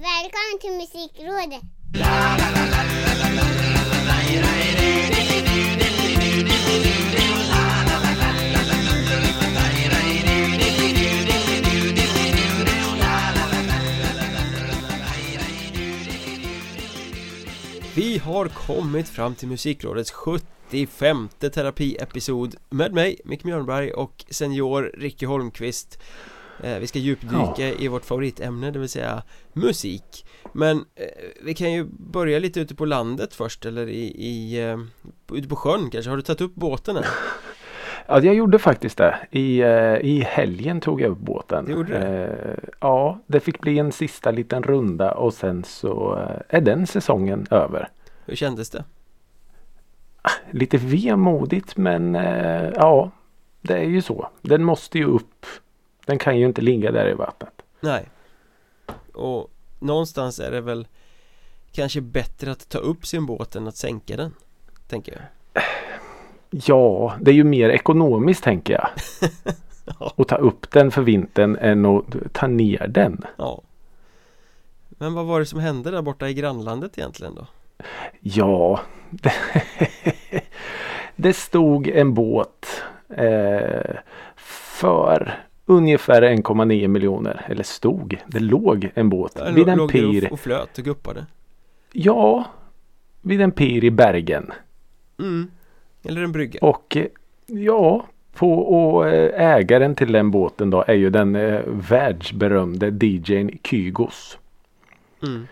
Välkommen till Musikrådet! Vi har kommit fram till Musikrådets 75 terapiepisod med mig, Micke Mjörnberg och senior Ricky Holmqvist vi ska djupdyka Ja. i vårt favoritämne, det vill säga musik Men eh, vi kan ju börja lite ute på landet först eller i, i eh, ute på sjön kanske, har du tagit upp båten än? Ja, jag gjorde faktiskt det. I, eh, i helgen tog jag upp båten. Du gjorde det? Eh, ja, det fick bli en sista liten runda och sen så eh, är den säsongen över. Hur kändes det? Lite vemodigt men eh, ja, det är ju så. Den måste ju upp. Den kan ju inte ligga där i vattnet. Nej Och någonstans är det väl kanske bättre att ta upp sin båt än att sänka den Tänker jag Ja, det är ju mer ekonomiskt tänker jag. Ja. Att ta upp den för vintern än att ta ner den. Ja Men vad var det som hände där borta i grannlandet egentligen då? Ja, det, det stod en båt eh, för ungefär 1,9 miljoner. Eller stod, det låg en båt Där vid en pir. och, och flöt och guppade Ja, vid en pir i Bergen. mm. Eller en brygga Och eh, ja, på, och eh, ägaren till den båten då är ju den eh, världsberömde DJn Kygos. mm.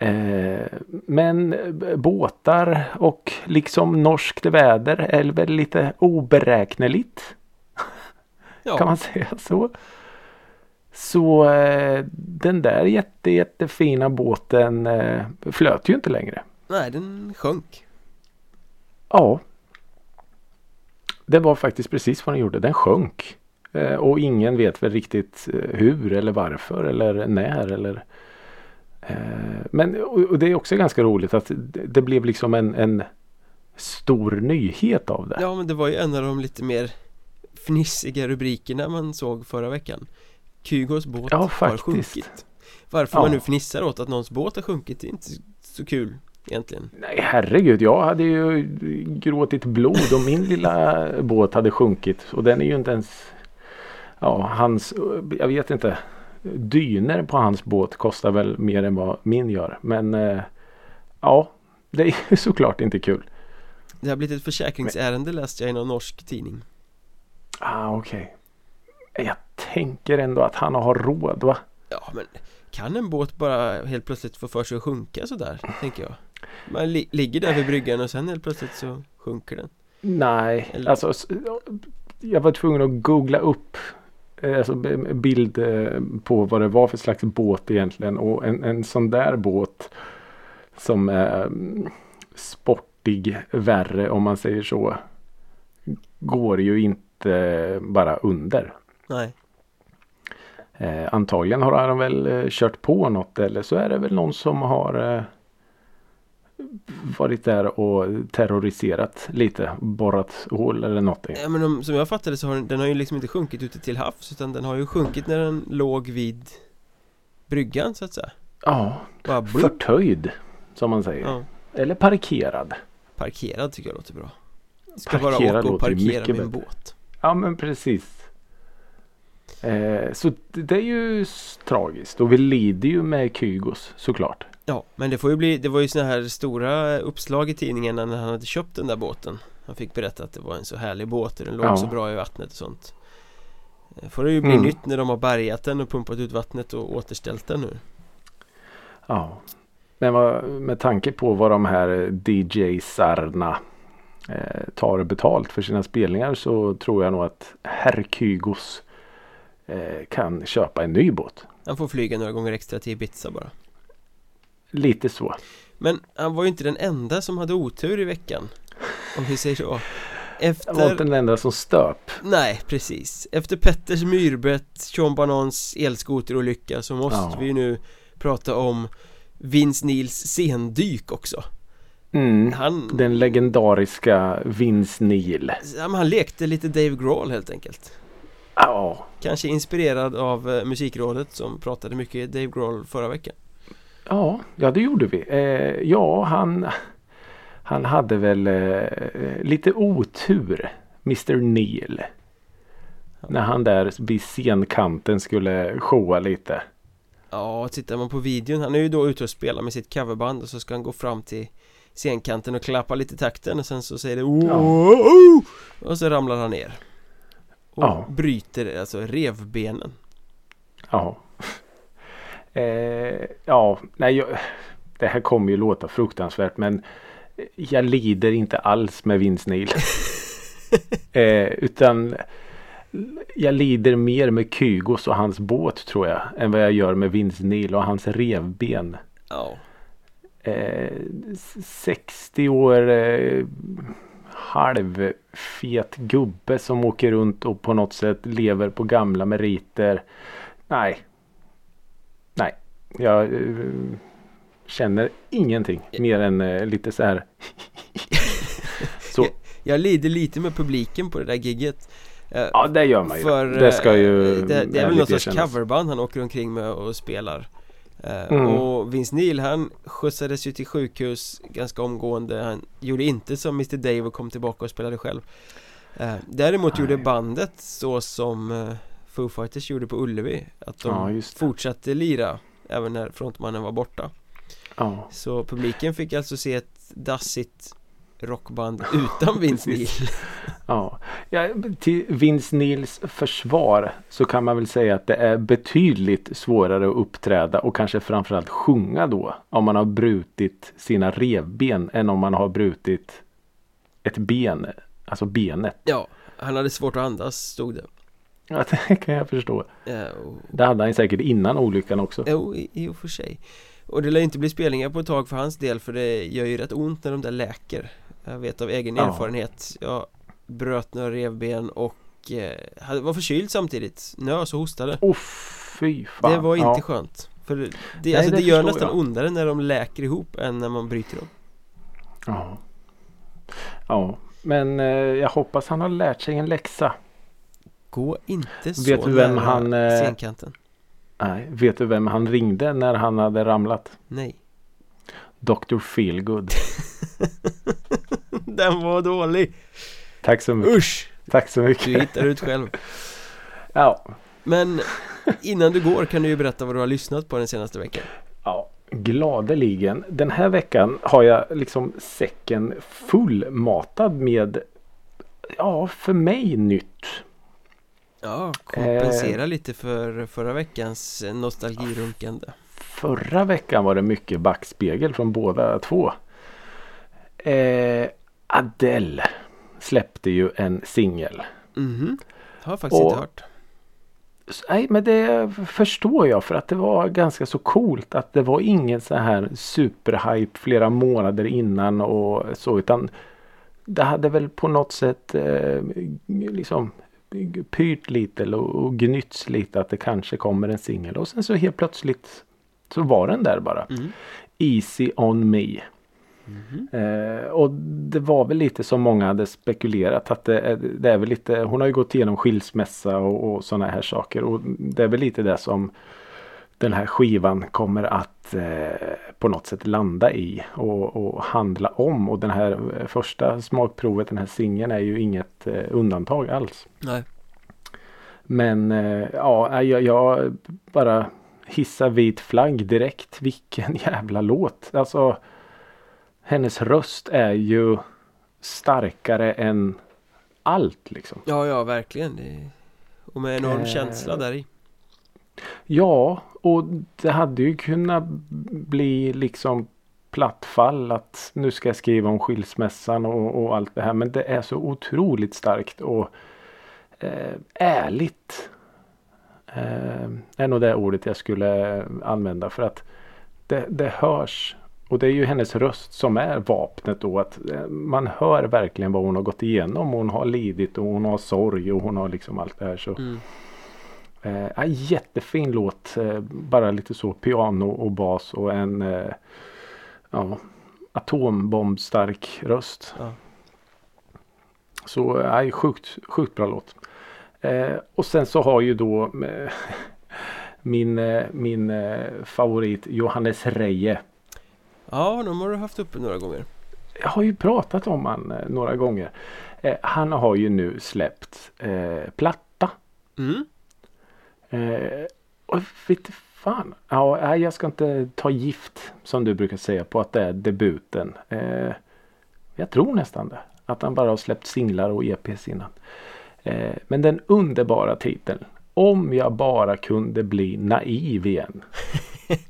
Eh, men eh, båtar och liksom norskt väder är väl lite oberäkneligt. Ja, Kan man säga så? Så eh, den där jätte, jättefina båten eh, flöt ju inte längre. nej den sjönk Ja. Det var faktiskt precis vad den gjorde. Den sjönk. Eh, och ingen vet väl riktigt eh, hur eller varför eller när eller eh, Men och, och det är också ganska roligt att det, det blev liksom en, en stor nyhet av det. Ja men det var ju en av de lite mer fnissiga rubrikerna man såg förra veckan Kygos båt Ja, har sjunkit Varför Ja. man nu fnissar åt att någons båt har sjunkit är inte så kul egentligen Nej herregud, jag hade ju gråtit blod och min lilla båt hade sjunkit. Och den är ju inte ens... Ja, hans... Jag vet inte. Dyner på hans båt kostar väl mer än vad min gör. Men eh, ja, det är ju såklart inte kul. Det har blivit ett försäkringsärende läste jag i någon norsk tidning Ah, okej. Jag tänker ändå att han har råd va? Ja men kan en båt bara helt plötsligt få för sig att sjunka sådär, tänker jag Man li ligger där vid bryggan och sen helt plötsligt så sjunker den Nej, Eller- alltså jag var tvungen att googla upp eh, alltså, bild eh, på vad det var för slags båt egentligen. Och en, en sån där båt som är mm, sportig värre om man säger så. Går ju inte bara under. Nej, Eh, antagligen har han väl eh, kört på något eller så är det väl någon som har eh, varit där och terroriserat lite. Borrat hål eller någonting. ja, men om, som jag fattade så har den, den har ju liksom inte sjunkit ute till havs utan den har ju sjunkit när den låg vid bryggan så att säga Ja, Bara förtöjd som man säger. Ja, Eller parkerad. parkerad tycker jag låter bra Ska bara Parkerad åka och parkera med en båt Ja men precis. Eh, så det är ju tragiskt och vi lider ju med Kygos såklart. Ja, men det får ju bli, det var ju såna här stora uppslag i tidningarna när han hade köpt den där båten Han fick berätta att det var en så härlig båt och den låg Ja. så bra i vattnet och sånt Eh, Får det ju bli Mm. nytt när de har bärgat den och pumpat ut vattnet och återställt den nu Ja. Men vad, med tanke på vad de här DJ-sarna eh, tar betalt för sina spelningar så tror jag nog att herr Kygos eh, kan köpa en ny båt. Han får flyga några gånger extra till Ibiza bara Lite så. Men han var ju inte den enda som hade otur i veckan Om vi säger så Jag var Efter inte den enda som stöp. Nej, precis. Efter Petters myrbett, Sean Banans elskoterolycka så måste Ja. vi ju nu prata om Vince Nils sendyk också. Mm. Han, Den legendariska Vince Neil. ja, han lekte lite Dave Grohl helt enkelt. Ja, Kanske inspirerad av eh, musikrådet som pratade mycket Dave Grohl förra veckan. Ja, ja det gjorde vi. Eh, ja, han, han hade väl eh, lite otur. Mr Neil. När han där vid scenkanten skulle showa lite. Ja, tittar man på videon, han är ju då ute och spelar med sitt coverband och så ska han gå fram till scenkanten och klappa lite i takten och sen så säger det oh, och så ramlar han ner och Ja. bryter alltså revbenen Ja. Eh, ja, nej, jag, det här kommer ju låta fruktansvärt men jag lider inte alls med Vince Neil. eh, utan jag lider mer med Kygos och hans båt tror jag än vad jag gör med Vince Neil och hans revben. Ja, Eh, 60 år eh, halvfet gubbe som åker runt och på något sätt lever på gamla meriter. Nej. Nej. Jag eh, känner ingenting mer än eh, lite så här. så jag lider lite med publiken på det där gigget Eh, ja det gör man ju. För det ska ju eh, det, det är väl någon sorts erkännas. coverband han åker omkring med och spelar Mm. Och Vince Neil han skjutsades ju till sjukhus ganska omgående Han gjorde inte som Mr Dave och kom tillbaka och spelade själv Eh, Däremot Nej. gjorde bandet så som eh, Foo Fighters gjorde på Ullevi Att de Ja, fortsatte lira Även när frontmannen var borta Ja. Så publiken fick alltså se ett dassigt rockband utan Vince Neil Ja. ja, till Vince Nils försvar så kan man väl säga att det är betydligt svårare att uppträda och kanske framförallt sjunga då om man har brutit sina revben än om man har brutit ett ben, alltså benet. Ja, han hade svårt att andas stod det Ja, det kan jag förstå. Eh, och Det hade han säkert innan olyckan också. Jo, i och för sig Och det lär inte bli spelningar på ett tag för hans del för det gör ju rätt ont när de där läker Jag vet av egen Ja. erfarenhet Jag bröt några revben och eh, var förkyld samtidigt Nös och hostade Åh fy fan. Det var inte ja. skönt För det, Nej, alltså, det det gör nästan jag. ondare när de läker ihop än när man bryter dem Ja. ja. Men eh, jag hoppas han har lärt sig en läxa. Gå inte så Vet du vem nära han, eh, scenkanten Nej, vet du vem han ringde när han hade ramlat? Nej Dr. Feelgood. Den var dålig Tack så mycket. Usch! Tack så Du mycket. hittar ut själv Ja. Men innan du går kan du ju berätta vad du har lyssnat på den senaste veckan ja. Gladeligen. Den här veckan har jag liksom säcken fullmatad med Ja, för mig nytt. Ja, kompensera lite för förra veckans nostalgirunkande Förra veckan var det mycket backspegel från båda två. Eh, Adele släppte ju en singel. Mhm, har jag faktiskt Och- inte hört Nej men det förstår jag för att det var ganska så coolt att det var ingen så här superhype flera månader innan och så utan det hade väl på något sätt eh, liksom pyrt lite och gnytts lite att det kanske kommer en singel och sen så helt plötsligt så var den där bara. mm. Easy on me. Mhm. Eh, och det var väl lite som många hade spekulerat att det är, det är väl lite, hon har ju gått igenom skilsmässa och, och sådana här saker och det är väl lite det som den här skivan kommer att eh, på något sätt landa i och, och handla om och den här eh, första smakprovet, den här singeln är ju inget eh, undantag alls. Nej, Men eh, ja, jag, jag bara hissar vit flagg direkt. Vilken jävla låt. Alltså hennes röst är ju starkare än allt liksom. ja ja verkligen. Och med enorm Eh. känsla där i Ja, och det hade ju kunnat bli liksom plattfall att nu ska jag skriva om skilsmässan och, och allt det här. Men det är så otroligt starkt och eh, ärligt. Eh, är nog det ordet jag skulle använda för att det, det hörs. Och det är ju hennes röst som är vapnet då. Att eh, man hör verkligen vad hon har gått igenom. Hon har lidit och hon har sorg och hon har liksom allt det här. Så mm. Eh, jättefin låt. Eh, bara lite så piano och bas och en eh, ja, atombombstark röst. Ja. Så eh, sjukt, sjukt bra låt. Eh, och sen så har ju då eh, min, eh, min favorit Johannes Reje. Ja, de har du haft uppe några gånger Jag har ju pratat om han eh, några gånger. Eh, han har ju nu släppt eh, platta. Mm, Eh, och vet fan. Ja, jag ska inte ta gift som du brukar säga på att det är debuten. Eh, jag tror nästan det. Att han bara har släppt singlar och EPs innan. Eh, men den underbara titeln. Om jag bara kunde bli naiv igen.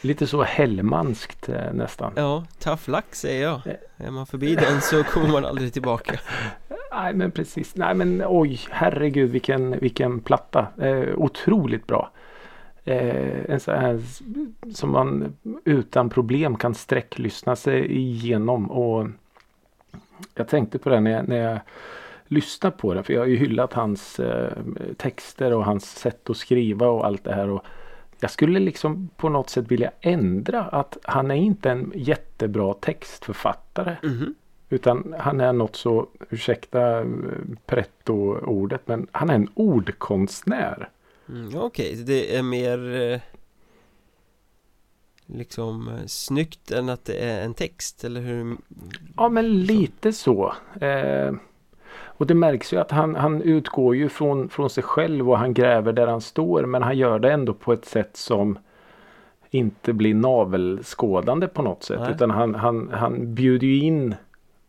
Lite så Hellmanskt eh, nästan. ja, tough luck säger jag Är man förbi den så kommer man aldrig tillbaka Nej men precis. Nej men oj herregud vilken, vilken platta. Eh, otroligt bra. Eh, en sån här som man utan problem kan sträcklyssna sig igenom. Och jag tänkte på det när jag, när jag lyssnade på den. För jag har ju hyllat hans eh, texter och hans sätt att skriva och allt det här. Och jag skulle liksom på något sätt vilja ändra att han är inte en jättebra textförfattare. Mhm. Utan han är något så, ursäkta eh, pretto-ordet, men han är en ordkonstnär. mm, Okej, det är mer eh, Liksom eh, snyggt än att det är en text eller hur? Ja men lite så. Eh, och det märks ju att han, han utgår ju från, från sig själv och han gräver där han står. Men han gör det ändå på ett sätt som inte blir navelskådande på något sätt. Nej. Utan han, han, han bjuder ju in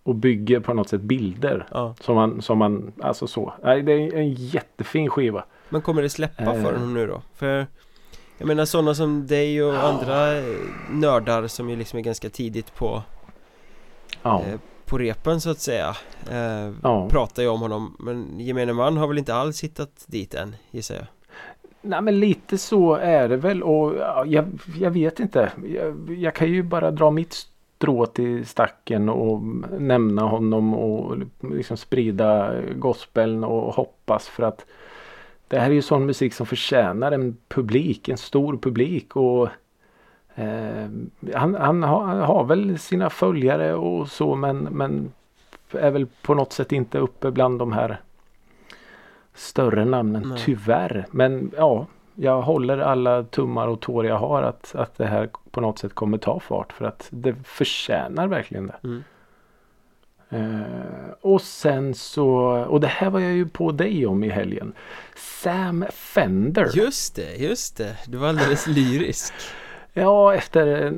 och bygger på något sätt bilder. Ja, Som man, som man, alltså så. Nej, det är en jättefin skiva. men kommer det släppa Eh. för honom nu då? För Jag menar sådana som dig och andra eh, nördar som ju liksom är ganska tidigt på Ja. eh, På repen så att säga eh, ja. Pratar ju om honom men gemene man har väl inte alls hittat dit än gissar jag Nej men lite så är det väl och ja, jag, jag vet inte. Jag, jag kan ju bara dra mitt strå till stacken och nämna honom och liksom sprida gospeln och hoppas för att det här är ju sån musik som förtjänar en publik, en stor publik och han, han, har, han har väl sina följare och så men, men är väl på något sätt inte uppe bland de här större namnen Nej. tyvärr. Men ja, jag håller alla tummar och tår jag har att, att det här på något sätt kommer ta fart för att det förtjänar verkligen det. mm. Eh, och sen så, och det här var jag ju på dig om i helgen. Sam Fender. Just det, just det, du var alldeles lyrisk Ja, efter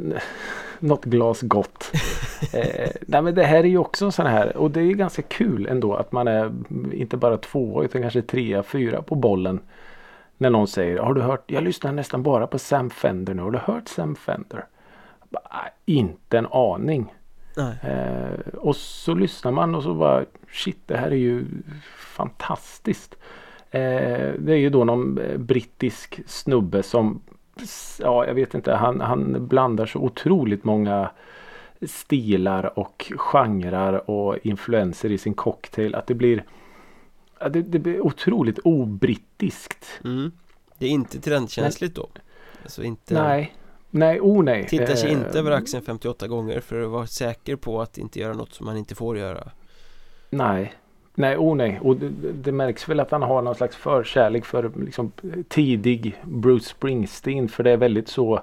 något glas gott. eh, nej men det här är ju också en sån här och det är ju ganska kul ändå att man är inte bara två utan kanske trea, fyra på bollen. När någon säger har du hört, jag lyssnar nästan bara på Sam Fender nu, har du hört Sam Fender? Bara, "Nej, inte en aning. Eh, och så lyssnar man och så bara shit det här är ju fantastiskt. Eh, det är ju då någon eh, brittisk snubbe som ja jag vet inte han, han blandar så otroligt många stilar och genrer och influenser i sin cocktail att det blir det, det blir otroligt obrittiskt. mm. Det är inte trendkänsligt då Alltså inte Nej, nej, oh nej. Tittar sig Eh, inte över axeln 58 gånger för att vara säker på att inte göra något som man inte får göra Nej. Nej, oh nej. Och det, det- märks väl att han har någon slags förkärlek för liksom, tidig Bruce Springsteen. För det är väldigt så eh,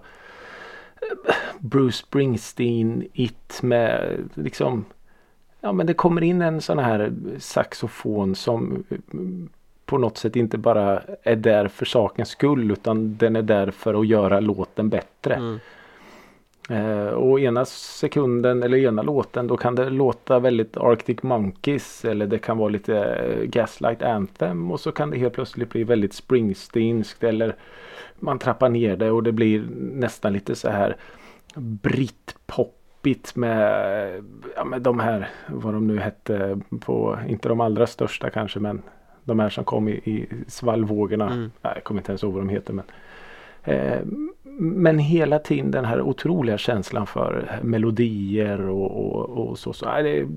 Bruce Springsteen it med liksom Ja men det kommer in en sån här saxofon som eh, på något sätt inte bara är där för sakens skull utan den är där för att göra låten bättre. mm. Eh, och ena sekunden eller ena låten då kan det låta väldigt Arctic Monkeys eller det kan vara lite eh, Gaslight Anthem och så kan det helt plötsligt bli väldigt Springsteenskt eller man trappar ner det och det blir nästan lite så här britpoppigt med, ja, med de här vad de nu hette på, inte de allra största kanske men de här som kom i, i svallvågorna. Mm. Nej, jag kommer inte ens ihåg vad de heter men men hela tiden den här otroliga känslan för melodier och, och, och så. så det är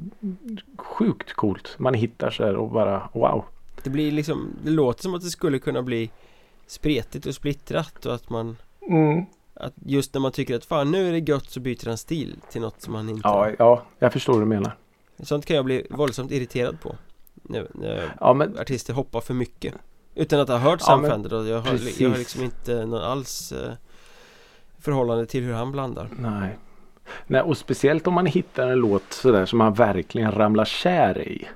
sjukt coolt. Man hittar sig och bara wow. Det blir liksom Det låter som att det skulle kunna bli Spretigt och splittrat och att man Mm. Att just när man tycker att fan nu är det gött så byter han stil till något som man inte Ja, ja, jag förstår vad du menar. Sånt kan jag bli våldsamt irriterad på Nu när Ja, men artister hoppar för mycket Utan att ha hört Ja, Sam men Fender då. Jag har, jag har liksom inte någon alls eh, förhållande till hur han blandar Nej. Nej, och speciellt om man hittar en låt sådär som man verkligen ramlar kär i.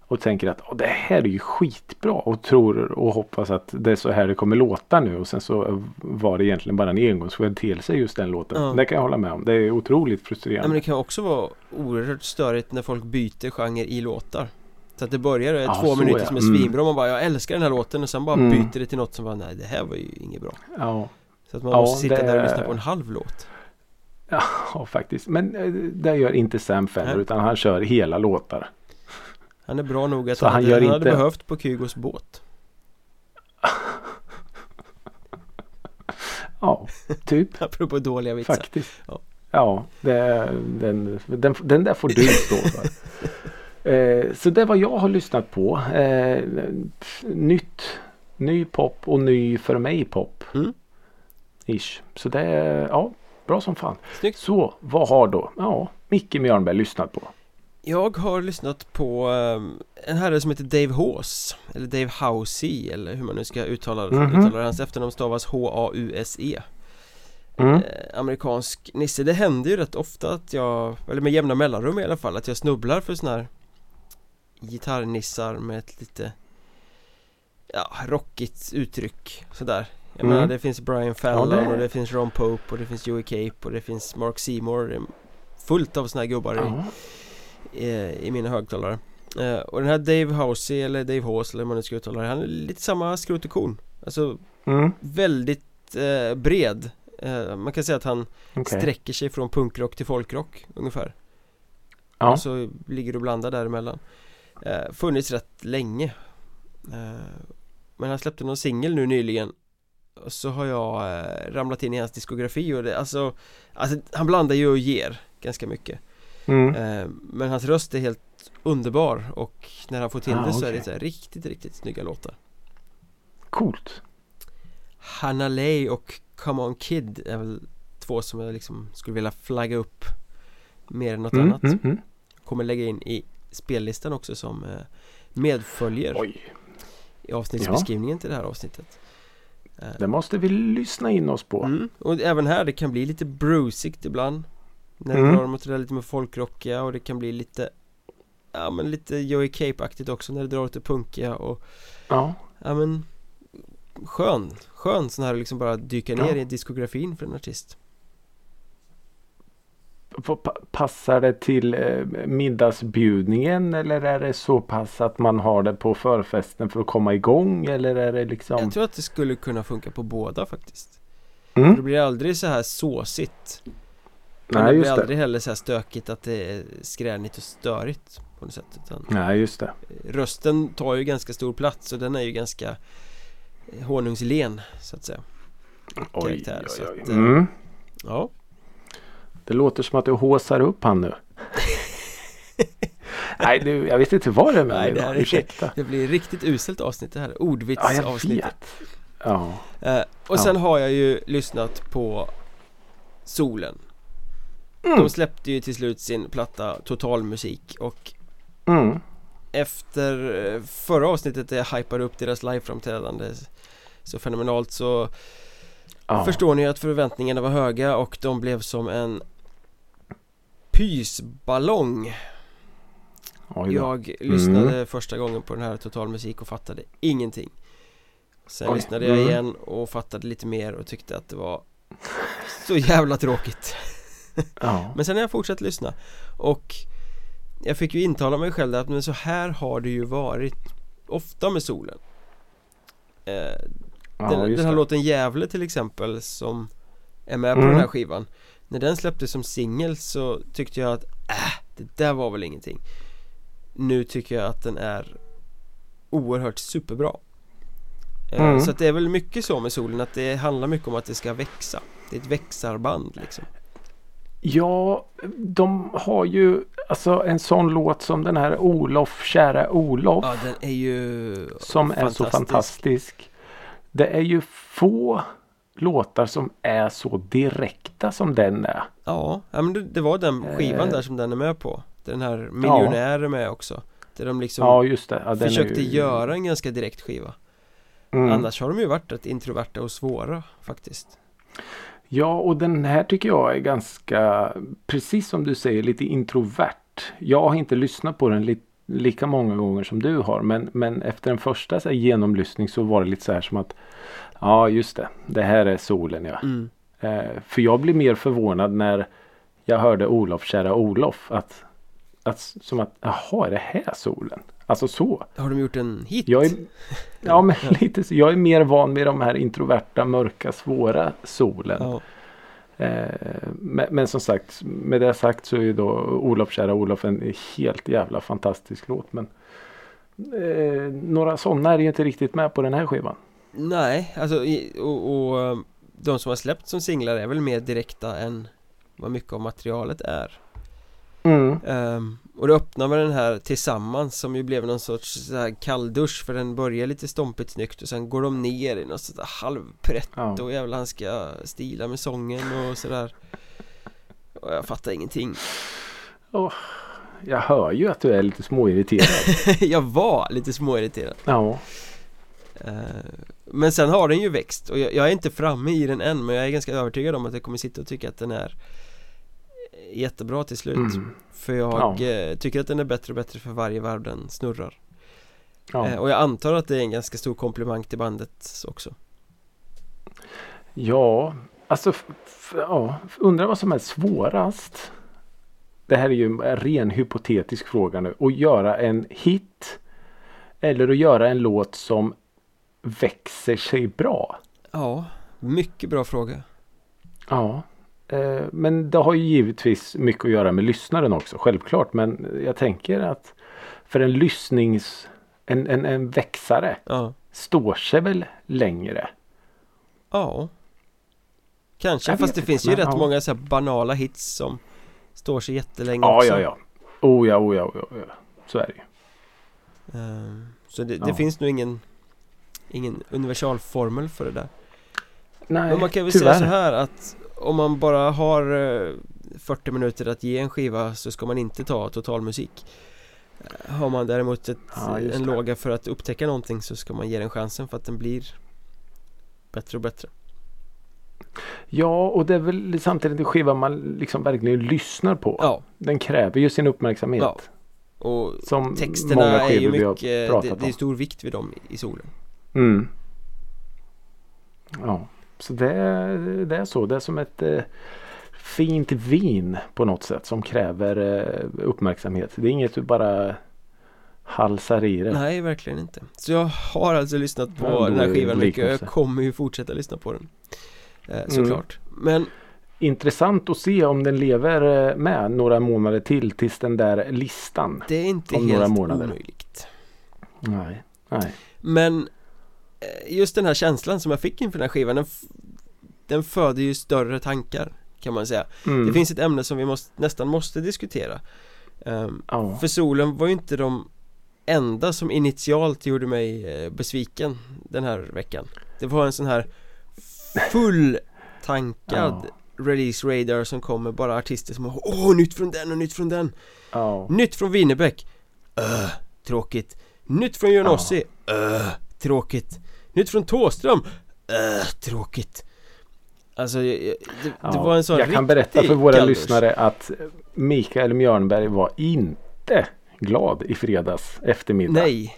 Och tänker att "Åh, det här är ju skitbra och tror och hoppas att det är så här det kommer låta nu. Och sen så var det egentligen bara en engångsföreteelse just den låten. Ja. Det kan jag hålla med om. Det är otroligt frustrerande. men det kan också vara oerhört störigt när folk byter genre i låtar Så att det börjar Ja, två minuter ja. som är Mm. svinbra man bara jag älskar den här låten och sen bara Mm. byter det till något som bara nej det här var ju inget bra Ja, Så att man Ja, måste sitta det- där och lyssna på en halv låt ja faktiskt. Men eh, det gör inte Sam Nej. utan han kör hela låtar. Han är bra nog att Så han, han hade, gör han hade inte- behövt på Kygos båt Ja, typ. Apropå dåliga vitsar Faktiskt. Ja. Ja, det, den, den, den där får du stå för. Eh, så det är vad jag har lyssnat på. Eh, nytt, ny pop och ny för mig pop. Mm. Ish. Så det är ja, bra som fan. Snyggt Så vad har då ja, Micke Mjörnberg lyssnat på? Jag har lyssnat på ehm, en herre som heter Dave Hause Eller Dave Housey eller hur man nu ska uttala, Mhm. uttala det. Hans efternamn stavas H-A-U-S-E Mm. eh, Amerikansk nisse Det händer ju rätt ofta att jag, eller med jämna mellanrum i alla fall, att jag snubblar för såna här Gitarrnissar med ett lite Ja, rockigt uttryck sådär Jag Mm. menar det finns Brian Fallon det- och det finns Ron Pope och det finns Joey Cape och det finns Mark Seymour Fullt av såna här gubbar i Ja. eh, i mina högtalare eh, Och den här Dave Housey eller Dave Hause eller hur man nu ska uttala det Han är lite samma skrot och korn Alltså Mm. väldigt eh, bred eh, Man kan säga att han Okej. sträcker sig från punkrock till folkrock ungefär Ja. Och så ligger och blandar däremellan eh, Funnits rätt länge eh, Men han släppte någon singel nu nyligen Och så har jag eh, ramlat in i hans diskografi och det, alltså, alltså Han blandar ju och ger ganska mycket Mm. Eh, Men hans röst är helt underbar och när han får till Ah, det så är okej. det så riktigt, riktigt snygga låtar Coolt. Hanna Lay och Come On Kid är väl två som jag liksom skulle vilja flagga upp mer än något Mm, annat mm, mm. Kommer lägga in i spellistan också som eh, medföljer Oj, i avsnittsbeskrivningen till det här avsnittet Eh, det måste vi lyssna in oss på. mm. Och även här, det kan bli lite brucigt ibland När det Mm. drar mot det där lite mer folkrockiga och det kan bli lite Ja men lite Joey Cape-aktigt också när det drar åt det punkiga och Ja. Ja men Skön, skön sån här liksom bara dyka ner Ja. i diskografin för en artist Passar det till eh, middagsbjudningen eller är det så pass att man har det på förfesten för att komma igång eller är det liksom? Jag tror att det skulle kunna funka på båda faktiskt Det Mm. blir aldrig så här såsigt Men Nej det blir det. aldrig heller så här stökigt att det är skränigt och störigt på något sätt utan Nej just det. Rösten tar ju ganska stor plats och den är ju ganska eh, honungslen så att säga Oj, Karaktär, oj, så oj. att, eh, Mm. Ja, Det låter som att du håsar upp han nu. Nej du, jag vet inte vad det är med Nej, det här Ursäkta. det blir riktigt uselt avsnitt det här Ja, Ordvitsavsnittet vet. Ja. Eh, och Ja. sen har jag ju lyssnat på Solen Mm. De släppte ju till slut sin platta Totalmusik och Mm. efter eh, förra avsnittet där jag hypade upp deras liveframträdande så fenomenalt så Ja. förstår ni att förväntningarna var höga och de blev som en pysballong. Jag lyssnade Mm. första gången på den här Totalmusik och fattade ingenting Sen Oj. lyssnade jag Mm. igen och fattade lite mer och tyckte att det var så jävla tråkigt Ja. Men sen har jag fortsatt lyssna och jag fick ju intala mig själv att men så här har det ju varit ofta med solen eh, ja den här det. låten Gävle till exempel som är med på Mm. den här skivan När den släpptes som singel så tyckte jag att äh, det där var väl ingenting Nu tycker jag att den är oerhört superbra Eh, Mm. Så att det är väl mycket så med solen att det handlar mycket om att det ska växa Det är ett växarband liksom Ja, de har ju alltså en sån låt som den här Olof, kära Olof. Ja den är ju som är så fantastisk. Det är ju få låtar som är så direkta som den är. Ja, ja men det, det var den skivan Eh. där som den är med på Den här Miljonär är med också Där de liksom Ja, just det. Ja, den försökte ju... göra en ganska direkt skiva Mm. Annars har de ju varit rätt introverta och svåra faktiskt Ja, och den här tycker jag är ganska, precis som du säger, lite introvert. Jag har inte lyssnat på den li lika många gånger som du har. Men, men efter en första så här, genomlyssning så var det lite så här som att Ja, just det. Det här är solen ja. mm. Eh, för jag blev mer förvånad när jag hörde Olof, kära Olof. Att, att, som att, jaha, är det här solen? Alltså så. Har de gjort en hit? Jag är, ja, men lite så. Jag är mer van vid de här introverta, mörka, svåra solen. Ja. Eh, men, men som sagt, med det sagt så är ju då Olof, kära Olof en helt jävla fantastisk låt. Men eh, några sådana är ju inte riktigt med på den här skivan. Nej, alltså i- och, och eh, de som har släppt som singlar är väl mer direkta än vad mycket av materialet är Mm. Ehm, Och det öppnar med den här tillsammans som ju blev någon sorts så här kalldusch för den börjar lite stompigt snyggt och sen går de ner i något sådär halvprätt Ja. och jävlar han ska stila med sången och sådär Och jag fattar ingenting Jag hör ju att du är lite småirriterad. Jag var lite småirriterad ja. Ehm, Men sen har den ju växt och jag, jag är inte framme i den än men jag är ganska övertygad om att jag kommer sitta och tycka att den är Jättebra till slut Mm. För jag eh, tycker att den är bättre och bättre för varje varv den snurrar Ja. Eh, Och jag antar att det är en ganska stor komplimang till bandet också ja, alltså ja, undrar vad som är svårast. Det här är ju en ren hypotetisk fråga nu. Att göra en hit. Eller att göra en låt som växer sig bra. Ja, mycket bra fråga Ja. Eh, men det har ju givetvis mycket att göra med lyssnaren också. Självklart. Men jag tänker att för en lyssnings... En, en, en växare Ja, står sig väl längre. ja Kanske, Jag fast det finns ju rätt ja. många så banala hits som Står sig jättelänge Ja, också ja, ja. Oh ja, oh ja, oh ja. Så är det ju. Ehm, Så det, det finns nog ingen Ingen universalformel för det där Nej, Men man kan väl tyvärr. säga så här att Om man bara har eh, 40 minuter att ge en skiva så ska man inte ta totalmusik Eh, Har man däremot ett, Ja, en det. låga för att upptäcka någonting så ska man ge den chansen för att den blir Bättre och bättre Ja, och det är väl samtidigt en skiva man liksom verkligen lyssnar på. Ja, Den kräver ju sin uppmärksamhet. Ja. och Som texterna är ju mycket, det, det är stor vikt vid dem i solen Mm. Ja, så det, är- det är så. Det är som ett eh, fint vin på något sätt som kräver eh, uppmärksamhet. Det är inget du bara halsar i det. Nej, verkligen inte Så jag har alltså lyssnat på Ja, den här är skivan mycket och jag kommer ju fortsätta lyssna på den eh, Mm. Såklart Men Intressant att se om den lever eh, med några månader till tills den där listan. det är inte Om några helt månader. omöjligt Nej, nej. Men just den här känslan som jag fick inför den här skivan den, den föder ju större tankar kan man säga. Mm. Det finns ett ämne som vi måste, nästan måste diskutera. Ehm, Ja. För solen var ju inte de enda som initialt gjorde mig eh, besviken den här veckan. Det var en sån här full tankad release radar som kom med bara artister som har Åh, nytt från den och nytt från den. Ja. Nytt från Winnerbäck. Öh, tråkigt. Nytt från Jonossi Öh, tråkigt Nytt från Tåström Öh, tråkigt Alltså, det, det Ja, var en sån Jag kan berätta för våra kalldusch. lyssnare att Mikael Mjörnberg var inte glad i fredags eftermiddag. Nej,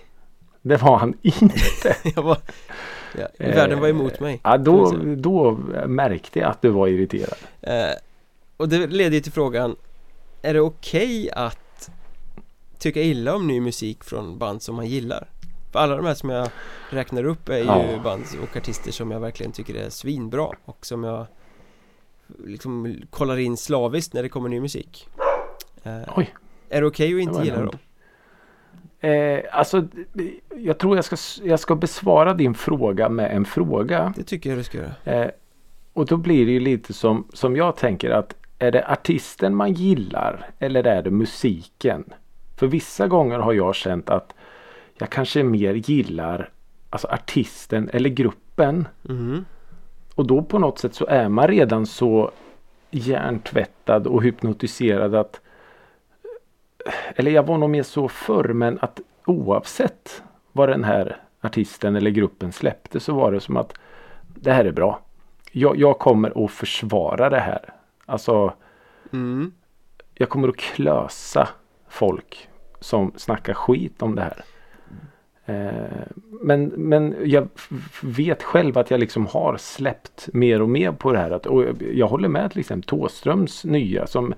Det var han inte. jag var ja, Världen var emot mig Ja, kan då, då märkte jag att du var irriterad. Eh, Och det leder ju till frågan Är det okej att tycka illa om ny musik från band som man gillar? För alla de här som jag räknar upp är ju Ja. band och artister som jag verkligen tycker är svinbra och som jag liksom kollar in slaviskt när det kommer ny musik eh, Oj. Är det okej att Det inte gilla dem? Eh, alltså, jag tror jag ska, jag ska besvara din fråga med en fråga. Det tycker jag du ska göra Eh, och då blir det ju lite som, som jag tänker att är det artisten man gillar eller är det musiken? För vissa gånger har jag känt att jag kanske mer gillar alltså artisten eller gruppen. Mhm. Och då på något sätt så är man redan så hjärntvättad och hypnotiserad att eller jag var nog mer så förr men att oavsett vad den här artisten eller gruppen släppte så var det som att det här är bra. Jag, jag kommer att försvara det här. Alltså Mm. jag kommer att klösa folk som snackar skit om det här. Eh, men, men jag vet själv att jag liksom har släppt mer och mer på det här. Att, och jag- håller med till exempel Tåströms nya. Som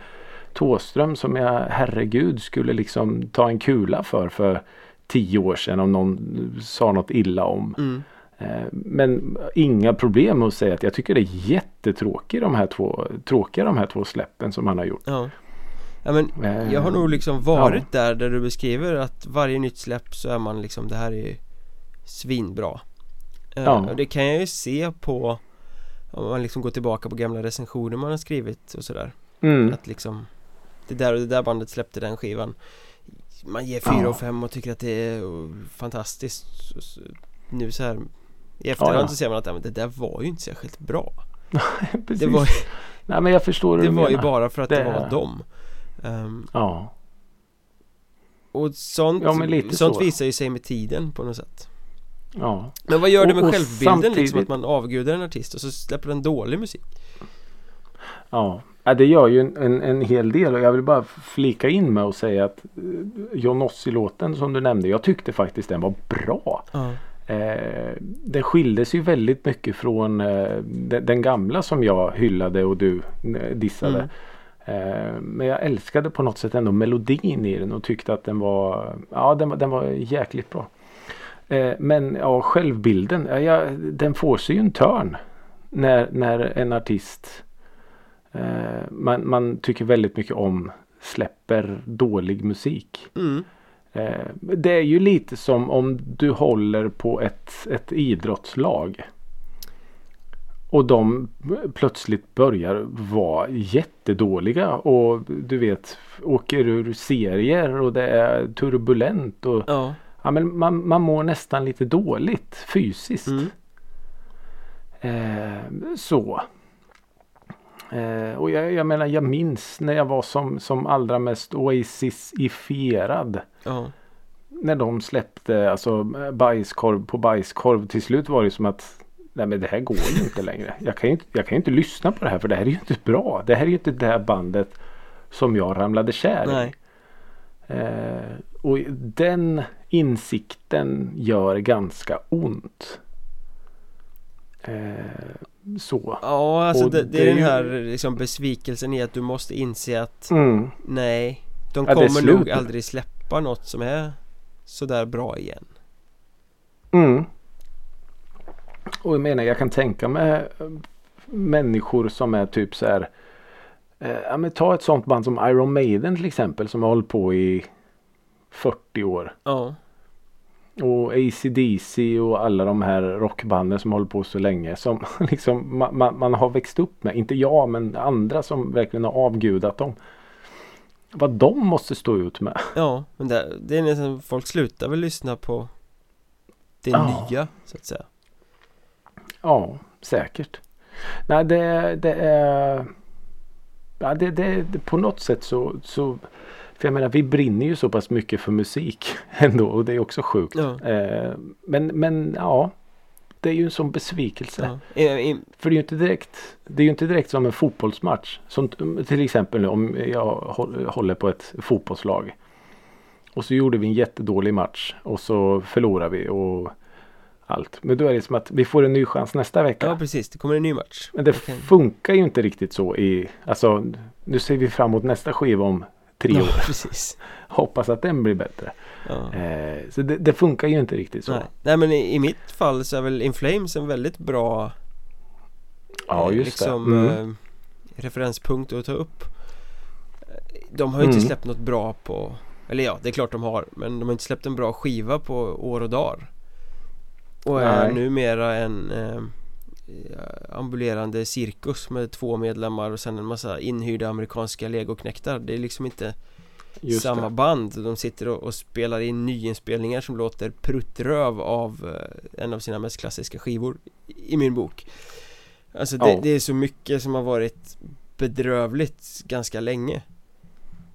Tåström som jag herregud skulle liksom ta en kula för för tio år sedan om någon sa något illa om. Mm. Eh, Men inga problem med att säga att jag tycker det är jättetråkigt de här två, tråkiga de här två släppen som han har gjort. Ja Ja men Eh, jag har nog liksom varit där där du beskriver att varje nytt släpp så är man liksom det här är svinbra Eh, Ja. och Det kan jag ju se på om man liksom går tillbaka på gamla recensioner man har skrivit och sådär Mm. Att liksom Det där och det där bandet släppte den skivan Man ger fyra Ja. och fem och tycker att det är fantastiskt Nu så här I efterhand Ja, ja. så ser man att ja, men det där var ju inte särskilt bra Precis. Det var, Nej men jag förstår hur det du var ju menar. bara för att det, Det- var dem Ehm, Ja. Och sånt, Ja, sånt så. visar ju sig med tiden på något sätt ja. Men vad gör det med och självbilden liksom samtidigt- att man avgudar en artist och så släpper den dålig musik? Ja. ja, det gör ju en, en, en hel del och jag vill bara flika in med och säga att eh, John Ossie-låten som du nämnde, jag tyckte faktiskt den var bra. Ja, Eh, den skildes ju väldigt mycket från eh, den, den gamla som jag hyllade och du eh, dissade. Eh, men jag älskade på något sätt ändå melodin i den och tyckte att den var, ja, den, var- den var jäkligt bra. Eh, men ja, självbilden, ja, den får sig ju en törn när, när en artist eh, man, man tycker väldigt mycket om släpper dålig musik. mm. Eh, Det är ju lite som om du håller på ett, ett idrottslag. Och de plötsligt börjar vara jättedåliga och du vet åker ur serier och det är turbulent och ja. ja, men man, man mår nästan lite dåligt fysiskt. Mm. Eh, så. Eh, och jag, jag menar jag minns när jag var som, som allra mest Oasis-ifierad. ja. När de släppte alltså bajskorv på bajskorv. Till slut var det som att Nej men det här går ju inte längre. Jag kan ju inte, jag kan inte lyssna på det här för det här är ju inte bra. Det här är ju inte det här bandet som jag ramlade kär i. Nej. Eh, och den insikten gör ganska ont. Eh, så. Ja, alltså det, det är den här liksom besvikelsen i att du måste inse att Mm. nej, de Ja, kommer nog aldrig släppa något som är sådär bra igen. Mm. Och jag menar jag kan tänka mig eh, människor som är typ så här. Eh, ja, men ta ett sånt band som Iron Maiden till exempel som har hållit på i 40 år. Ja, Och AC/DC och alla de här rockbanden som håller på så länge. Som liksom man, man, man har växt upp med. Inte jag men andra som verkligen har avgudat dem. Vad de måste stå ut med. ja, men det, det är nästan, folk slutar väl lyssna på det Ja. nya, så att säga. Ja, säkert. Nej, det, det är... Ja, det, det, det, på något sätt så, så... För jag menar, vi brinner ju så pass mycket för musik ändå och det är också sjukt. Ja, Eh, men, men ja, det är ju en sån besvikelse. ja. I, i, För det är ju inte direkt, det är inte direkt som en fotbollsmatch. Som till exempel om jag hå- håller på ett fotbollslag. Och så gjorde vi en jättedålig match och så förlorar vi och allt. Men då är det som att vi får en ny chans nästa vecka. ja, precis, det kommer en ny match. Men det Okej. funkar ju inte riktigt så i, alltså nu ser vi fram emot nästa skiva om tre Ja, år. precis. Hoppas att den blir bättre. Ja. Eh, så det, det funkar ju inte riktigt så. Nej. Nej men i, i mitt fall så är väl In Flames en väldigt bra Ja eh, just liksom. Mm. eh, referenspunkt att ta upp De har ju inte Mm. släppt något bra på Eller ja, det är klart de har Men de har inte släppt en bra skiva på år och dagar Och är Nej. numera en eh, ambulerande cirkus med två medlemmar och sen en massa inhyrda amerikanska legoknektar Det är liksom inte Just samma det. band De sitter och, och spelar in nyinspelningar som låter pruttröv av eh, en av sina mest klassiska skivor i min bok Alltså det, Ja. det är så mycket som har varit bedrövligt ganska länge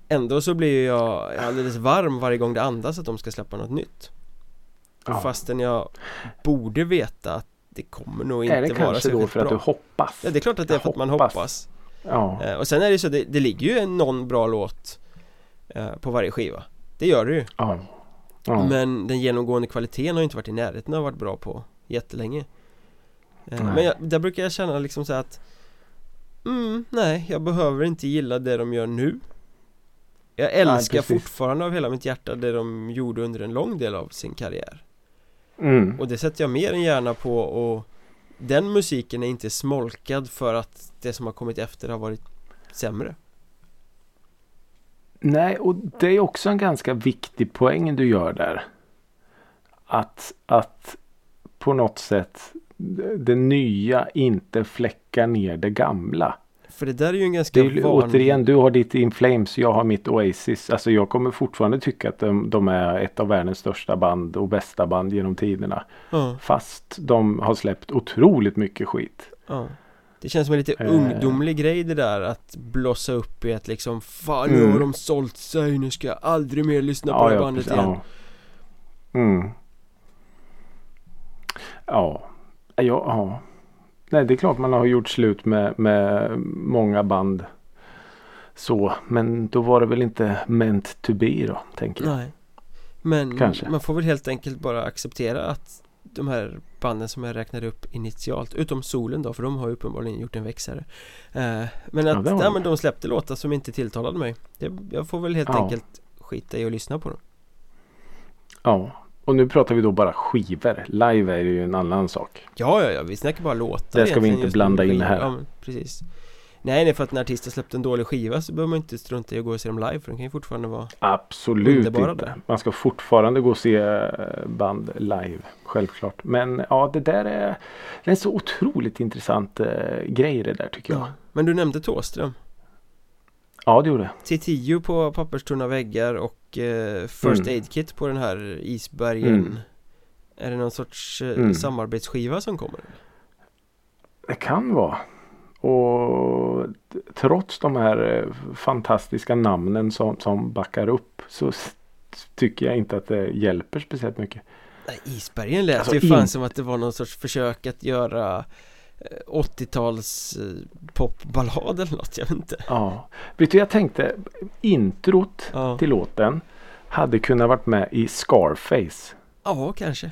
Ändå så blir jag alldeles varm varje gång det andas att de ska släppa något nytt Ja. Fastän jag borde veta att det kommer nog Är inte det vara kanske då särskilt för att bra du hoppas? Ja det är klart att det är för att man Hoppas. Ja. Eh, Och sen är det så, det, det ligger ju någon bra låt eh, På varje skiva Det gör det ju ja. ja. Men den genomgående kvaliteten har inte varit i närheten av att varit bra på jättelänge Eh, Nej. Men jag, där brukar jag känna liksom så att Mm, nej, jag behöver inte gilla det de gör nu Jag älskar precis. fortfarande av hela mitt hjärta det de gjorde under en lång del av sin karriär Mm. Och det sätter jag mer än gärna på och Den musiken är inte smolkad för att det som har kommit efter har varit sämre Nej, och det är också en ganska viktig poäng du gör där. Att, att på något sätt det nya inte fläckar ner det gamla. För det där är ju en ganska Det är, vanlig återigen, du har ditt In Flames, jag har mitt Oasis. Alltså jag kommer fortfarande tycka att de, de är ett av världens största band och bästa band genom tiderna. ja, Fast de har släppt otroligt mycket skit. ja. Det känns som en lite Eh. ungdomlig grej det där att blossa upp i att liksom Fan nu Mm. har de sålt sig, nu ska jag aldrig mer lyssna på det här bandet precis, igen Ja. Mm. Ja. Ja, ja. Nej, det är klart man har gjort slut med, med många band. Så, men då var det väl inte meant to be då, tänker jag. Nej Men Kanske. man får väl helt enkelt bara acceptera att de här banden som jag räknade upp initialt Utom Solen då, för de har ju uppenbarligen gjort en växare eh, Men att, ja, de. men de släppte låtar som inte tilltalade mig det, Jag får väl helt Ja. enkelt skita i att lyssna på dem Ja. Och nu pratar vi då bara skivor. Live är ju en annan sak. Ja, ja, ja, vi snackar bara låtar Det ska vi inte blanda in här. Ja, precis Nej, nej, för att en artist har släppt en dålig skiva så behöver man inte strunta i att gå och se dem live för de kan ju fortfarande vara Absolut inte. då. Man ska fortfarande gå och se eh, band live. Självklart. Men ja, det där är, det är en så otroligt intressant eh, grej det där tycker jag. ja. Men du nämnde Thåström Ja, det gjorde det. Titio på papperstunna väggar och eh, First Mm. Aid Kit på den här isbergen Mm. Är det någon sorts eh, Mm. samarbetsskiva som kommer? Det kan vara. Och trots de här eh, fantastiska namnen som, som backar upp så tycker jag inte att det hjälper speciellt mycket. Nej, isbergen lät Alltså, ju fan in- som att det var någon sorts försök att göra 80-tals eh, popballad eller något, jag vet inte Ja. Vet du, jag tänkte introt Ja, till låten hade kunnat varit med i Scarface. ja kanske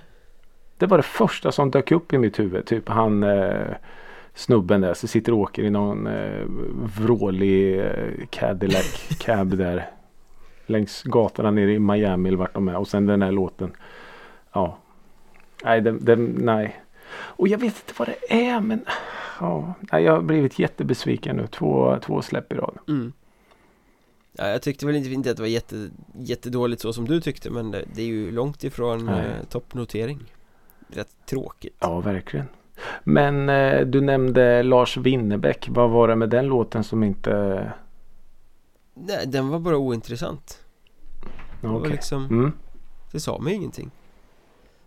Det var det första som dök upp i mitt huvud. Typ han eh, snubben där som sitter och åker i någon eh, vrålig eh, Cadillac cab där. Längs gatorna nere i Miami eller vart de är. Och sen den här låten. Ja. Nej, den, den, nej. Och jag vet inte vad det är men. Ja, jag har blivit jättebesviken nu. Två, två släpp i rad. mm. Ja, jag tyckte väl inte, att det var jätte, jättedåligt så som du tyckte men det, det är ju långt ifrån eh, toppnotering Rätt tråkigt Ja, verkligen. Men eh, du nämnde Lars Winnerbäck. Vad var det med den låten som inte... Nej, den var bara ointressant Det var liksom, Mm. det sa mig ingenting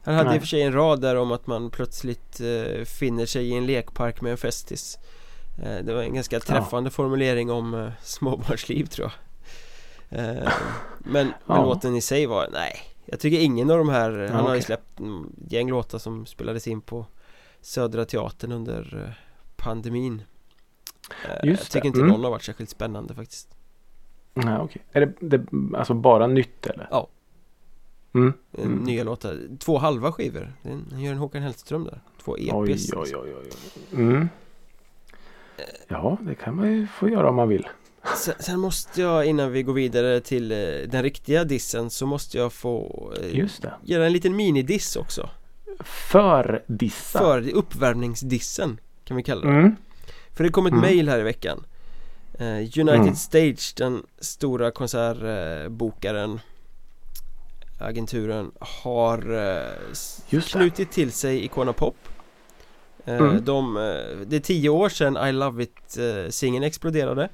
Han hade i Nej. och för sig en rad där om att man plötsligt eh, finner sig i en lekpark med en festis eh, Det var en ganska träffande formulering om eh, småbarnsliv tror jag eh, Men, men Ja. låten i sig var, nej Jag tycker ingen av de här, han har ju släppt gäng låtar som spelades in på Södra Teatern under eh, pandemin eh, Just Jag tycker det, inte mm. någon har varit särskilt spännande faktiskt Ja, okej. Är det, det alltså bara nytt eller? Ja. Mm. Eh, Mm. Nya låtar, två halva skivor Han gör en Håkan Hellström där Två EPs Oj, liksom. oj, oj, oj. oj. Mm. Ja, det kan man ju få göra om man vill. Sen, sen måste jag innan vi går vidare till eh, den riktiga dissen så måste jag få eh, Just det. göra en liten minidiss också För dissa. För uppvärmningsdissen kan vi kalla det Mm. För det kom ett Mm. mail här i veckan eh, United Mm. Stage, den stora konsertbokaren Agenturen har eh, knutit till sig Icona Pop eh, Mm. de, eh, Det är tio år sedan I Love It eh, singeln exploderade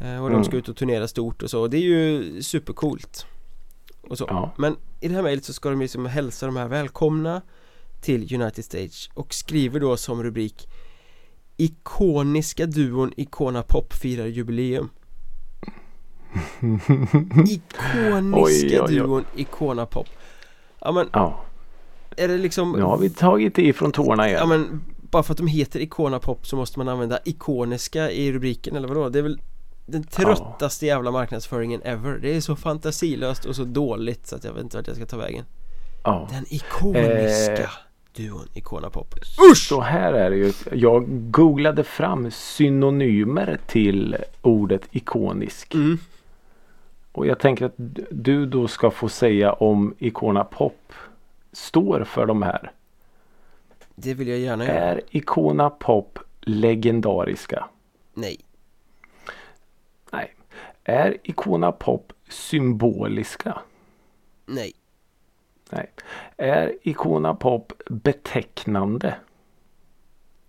eh, Och de Mm. ska ut och turnera stort och så, och det är ju supercoolt och så. Ja. Men i det här mejlet så ska de liksom hälsa de här välkomna till United Stage och skriver då som rubrik Ikoniska duon Icona Pop firar jubileum Ikoniska Oj, duon Icona Pop Ja men ja. Är det liksom Nu har vi tagit i från tårna igen. Ja men bara för att de heter Icona Pop så måste man använda ikoniska i rubriken eller vadå? Det är väl den tröttaste jävla marknadsföringen ever Det är så fantasilöst och så dåligt så att jag vet inte vart jag ska ta vägen Ja. Den ikoniska Eh. duon Icona Pop Så här är det ju. Jag googlade fram synonymer till ordet ikonisk. mm. Och jag tänker att du då ska få säga om Icona Pop står för de här. Det vill jag gärna göra Är Icona Pop legendariska? Nej Nej. Är Icona Pop symboliska? Nej Nej. Är Icona Pop betecknande?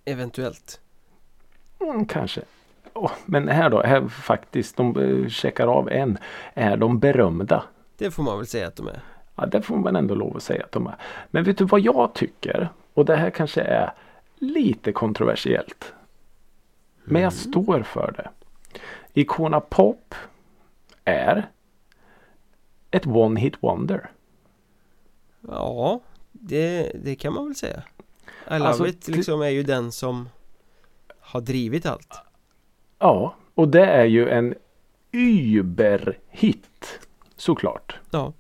Eventuellt Mm, kanske. Åh, men här då, här faktiskt, de eh, checkar av en. Är de berömda? Det får man väl säga att de är Ja, det får man ändå lov att säga att de är. Men vet du vad jag tycker? Och det här kanske är lite kontroversiellt. Men jag står för det. Icona Pop är ett one hit wonder. Ja det, det kan man väl säga I Love Alltså, It liksom är ju den som har drivit allt Ja, och det är ju en überhit. Såklart. Ja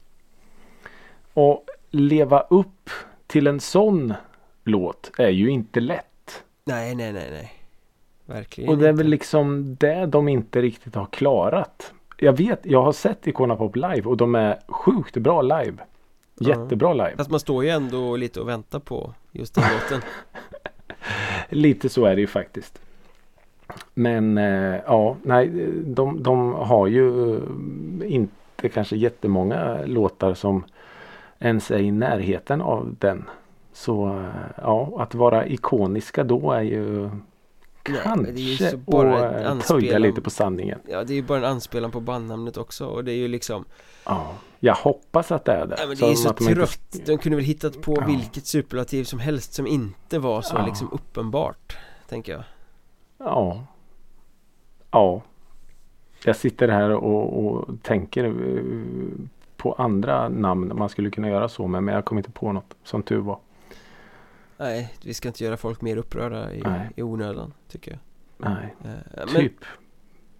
Och leva upp till en sån låt är ju inte lätt. Nej nej nej nej Verkligen Och det är inte. väl liksom det de inte riktigt har klarat. Jag vet, jag har sett Icona Pop live och de är sjukt bra live. Jättebra live. Fast man står ju ändå lite och väntar på just den låten Lite så är det ju faktiskt. Men eh, ja, nej, de, de har ju eh, inte kanske jättemånga låtar som ens är i närheten av den. Så eh, ja, att vara ikoniska då är ju kanske så bara att eh, töja lite på sanningen. Ja det är ju bara en anspelan på bandnamnet också och det är ju liksom Ja, jag hoppas att det är det. Ja men det är ju så att de inte- trött De kunde väl hittat på Ja. vilket superlativ som helst som inte var så Ja. liksom uppenbart Tänker jag Ja. Ja. Jag sitter här och, och tänker eh, på andra namn man skulle kunna göra så med. Men jag kommer inte på något. Som tur var. Nej vi ska inte göra folk mer upprörda i, Nej. i onödan tycker jag Nej, Men typ.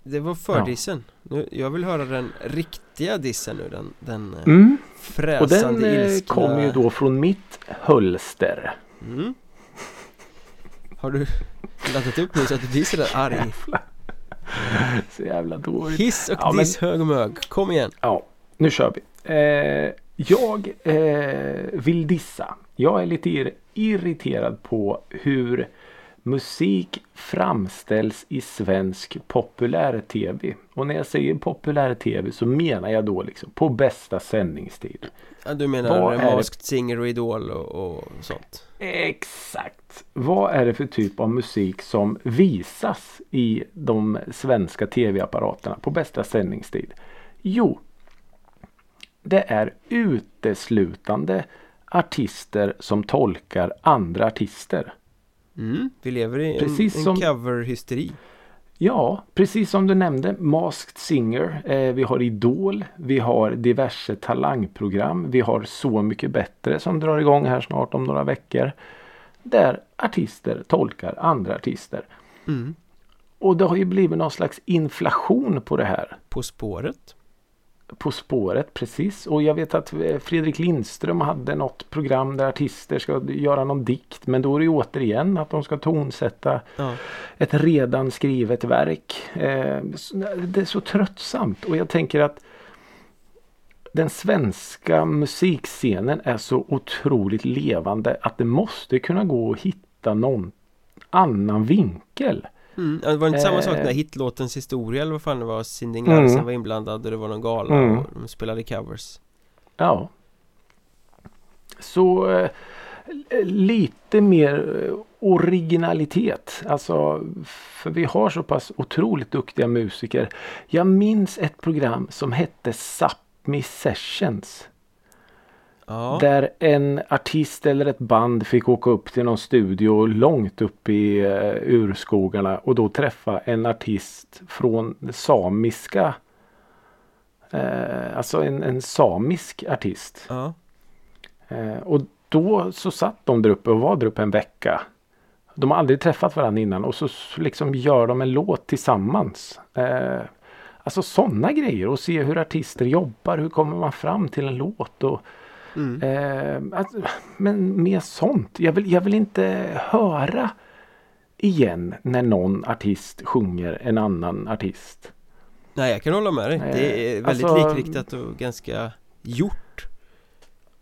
det var fördissen nu, Jag vill höra den riktiga dissen nu Den, den eh, Mm. Och fräsande den eh, ilskna kommer ju då från mitt hölster. mm. Har du laddat upp nu så att du blir sådär arg? Så jävla dåligt. Hiss och Ja, men- diss hög och mög, kom igen! Ja, nu kör vi. Eh, jag eh, vill dissa. Jag är lite ir- irriterad på hur musik framställs i svensk populär-tv. Och när jag säger populär-tv så menar jag då liksom på bästa sändningstid. Ja, du menar Vad? Masked Singer och Idol och, och sånt? Exakt. Vad är det för typ av musik som visas i de svenska tv-apparaterna på bästa sändningstid? Jo, det är uteslutande artister som tolkar andra artister. Mm, vi lever i en, Precis en som- coverhysteri Ja, precis som du nämnde. Masked Singer. Eh, vi har Idol. Vi har diverse talangprogram. Vi har Så mycket bättre som drar igång här snart om några veckor. Där artister tolkar andra artister. mm. Och det har ju blivit någon slags inflation på det här. På spåret På spåret precis. Och jag vet att eh, Fredrik Lindström hade något program där artister ska göra någon dikt. Men då är det återigen att de ska tonsätta Ja, ett redan skrivet verk. Eh, det är så tröttsamt och jag tänker att den svenska musikscenen är så otroligt levande att det måste kunna gå att hitta någon annan vinkel. Mm. det var inte samma Eh. sak när hitlåtens historia eller vad fan det var Cindy Larsen Mm. var inblandad och det var någon gala Mm. och de spelade covers Ja. Så eh, lite mer eh, originalitet. Alltså, för vi har så pass otroligt duktiga musiker. Jag minns ett program som hette Sápmi Sessions. Ja, Där en artist eller ett band fick åka upp till någon studio långt upp i uh, urskogarna och då träffa en artist från samiska. eh, alltså en, en samisk artist. ja, Eh, och då så satt de där uppe och var där uppe en vecka. De har aldrig träffat varandra innan och så liksom gör de en låt tillsammans. Eh, alltså sådana grejer och se hur artister jobbar. Hur kommer man fram till en låt? Och, Mm. eh, alltså, men mer sånt. Jag vill, jag vill inte höra igen när någon artist sjunger en annan artist. Nej jag kan hålla med dig, det är Eh, väldigt alltså- likriktat och ganska gjort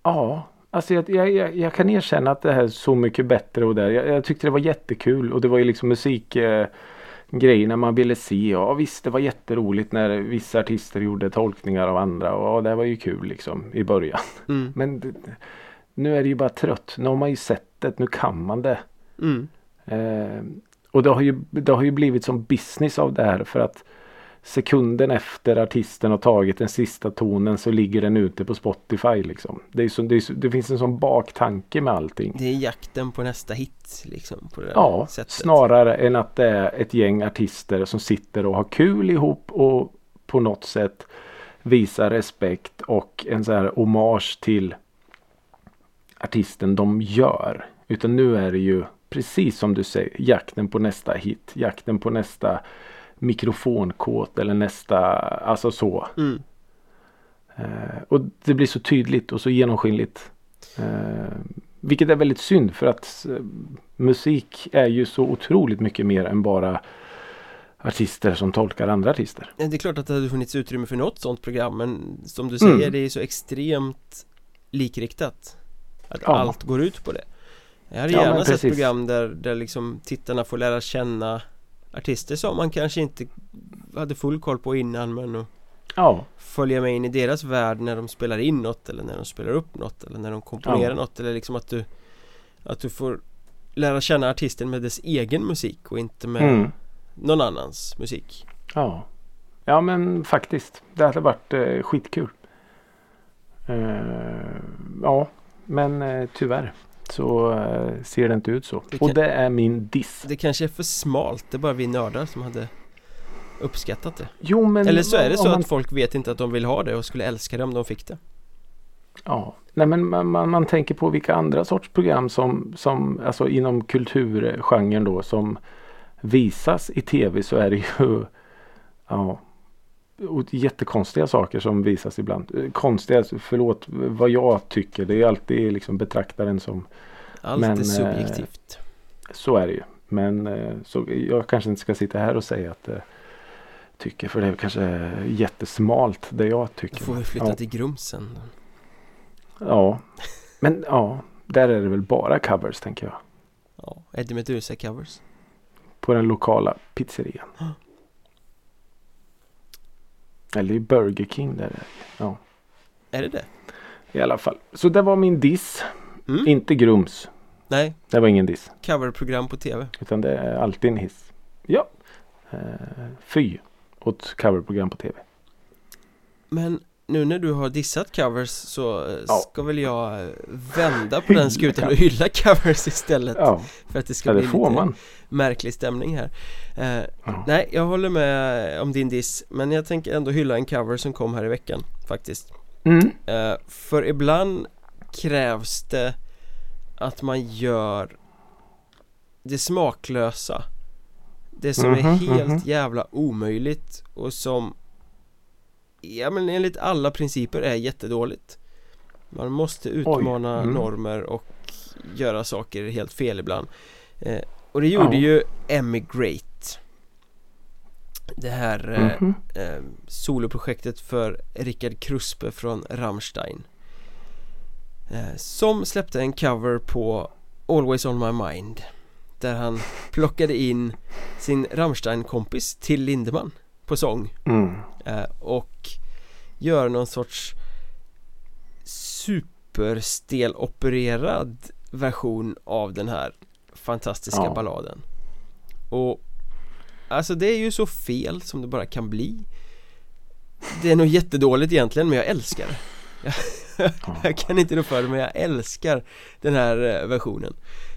Ja, alltså jag, jag, jag, kan erkänna att det här är så mycket bättre och där. Jag, jag tyckte det var jättekul och det var ju liksom musik eh, grejerna man ville se. Ja visst det var jätteroligt när vissa artister gjorde tolkningar av andra och ja, det var ju kul liksom i början. mm. Men det, nu är det ju bara trött. Nu har man ju sett det. Nu kan man det. Mm. Eh, och det har, ju, det har ju blivit som business av det här för att sekunden efter artisten har tagit den sista tonen så ligger den ute på Spotify liksom. Det, så, det, så, det finns en sån baktanke med allting. Det är jakten på nästa hit liksom på det Ja, sättet snarare än att det är ett gäng artister som sitter och har kul ihop och på något sätt visar respekt och en så här hommage till artisten de gör. Utan nu är det ju precis som du säger jakten på nästa hit, jakten på nästa mikrofonkåt eller nästa, alltså så. mm. Eh, och det blir så tydligt och så genomskinligt. Eh, vilket är väldigt synd för att eh, musik är ju så otroligt mycket mer än bara artister som tolkar andra artister. Det är klart att det hade funnits utrymme för något sånt program men som du säger Mm. det är så extremt likriktat Att Ja. allt går ut på det Jag hade Ja, gärna sett program där, där liksom tittarna får lära känna artister som man kanske inte hade full koll på innan men Ja, följa med in i deras värld när de spelar in något eller när de spelar upp något eller när de komponerar Ja. något eller liksom att du att du får lära känna artisten med dess egen musik och inte med mm. någon annans musik ja. Ja men faktiskt. Det hade varit eh, skitkul. Eh, ja, men eh, tyvärr så eh, ser det inte ut så. Det Och kan- det är min diss. Det kanske är för smalt, det är bara vi nördar som hade uppskattat det. Jo men Eller så är det så man att folk vet inte att de vill ha det och skulle älska det om de fick det. Ja, nej men man, man, man tänker på vilka andra sorts program som, som alltså inom kulturgenren då som visas i tv så är det ju ja, och jättekonstiga saker som visas ibland. Eh, Konstiga, förlåt vad jag tycker. Det är alltid liksom betraktaren som Allt Men, är eh, subjektivt så är det ju. Men eh, så, jag kanske inte ska sitta här och säga att jag tycker för det är kanske jättesmalt det jag Då tycker. får vi flytta ja. till Grumsen Ja, men ja, där är det väl bara covers tänker jag. Ja, Eddie Meduza covers På den lokala pizzerian. Eller i Burger King där. är det. Ja, Är det det? i alla fall. Så det var min diss. Mm? Inte grums. Nej, Det var ingen diss. coverprogram på tv Utan det är alltid en hiss. Ja. Eh, fy åt coverprogram på tv. Men nu när du har dissat covers så eh, Ja. ska väl jag eh, vända på den skutan och hylla covers istället Ja, För att det ska ja det bli lite man. märklig stämning här eh, Ja. Nej, jag håller med om din diss Men jag tänker ändå hylla en cover som kom här i veckan faktiskt Mm. Eh, För ibland krävs det att man gör det smaklösa Det som är Mhm, helt mhm. jävla omöjligt och som Ja men enligt alla principer är jättedåligt Man måste utmana mm. normer och göra saker helt fel ibland eh, Och det gjorde Ja. ju Emigrate Det här eh, Mhm. eh, soloprojektet för Rickard Kruspe från Rammstein eh, Som släppte en cover på Always On My Mind Där han plockade in sin Rammstein-kompis till Lindemann på sång Mm. eh, och gör någon sorts superstel-opererad version av den här fantastiska Ja. balladen och alltså det är ju så fel som det bara kan bli det är nog jättedåligt egentligen men jag älskar det Ja. jag kan inte rå för det men jag älskar den här eh, versionen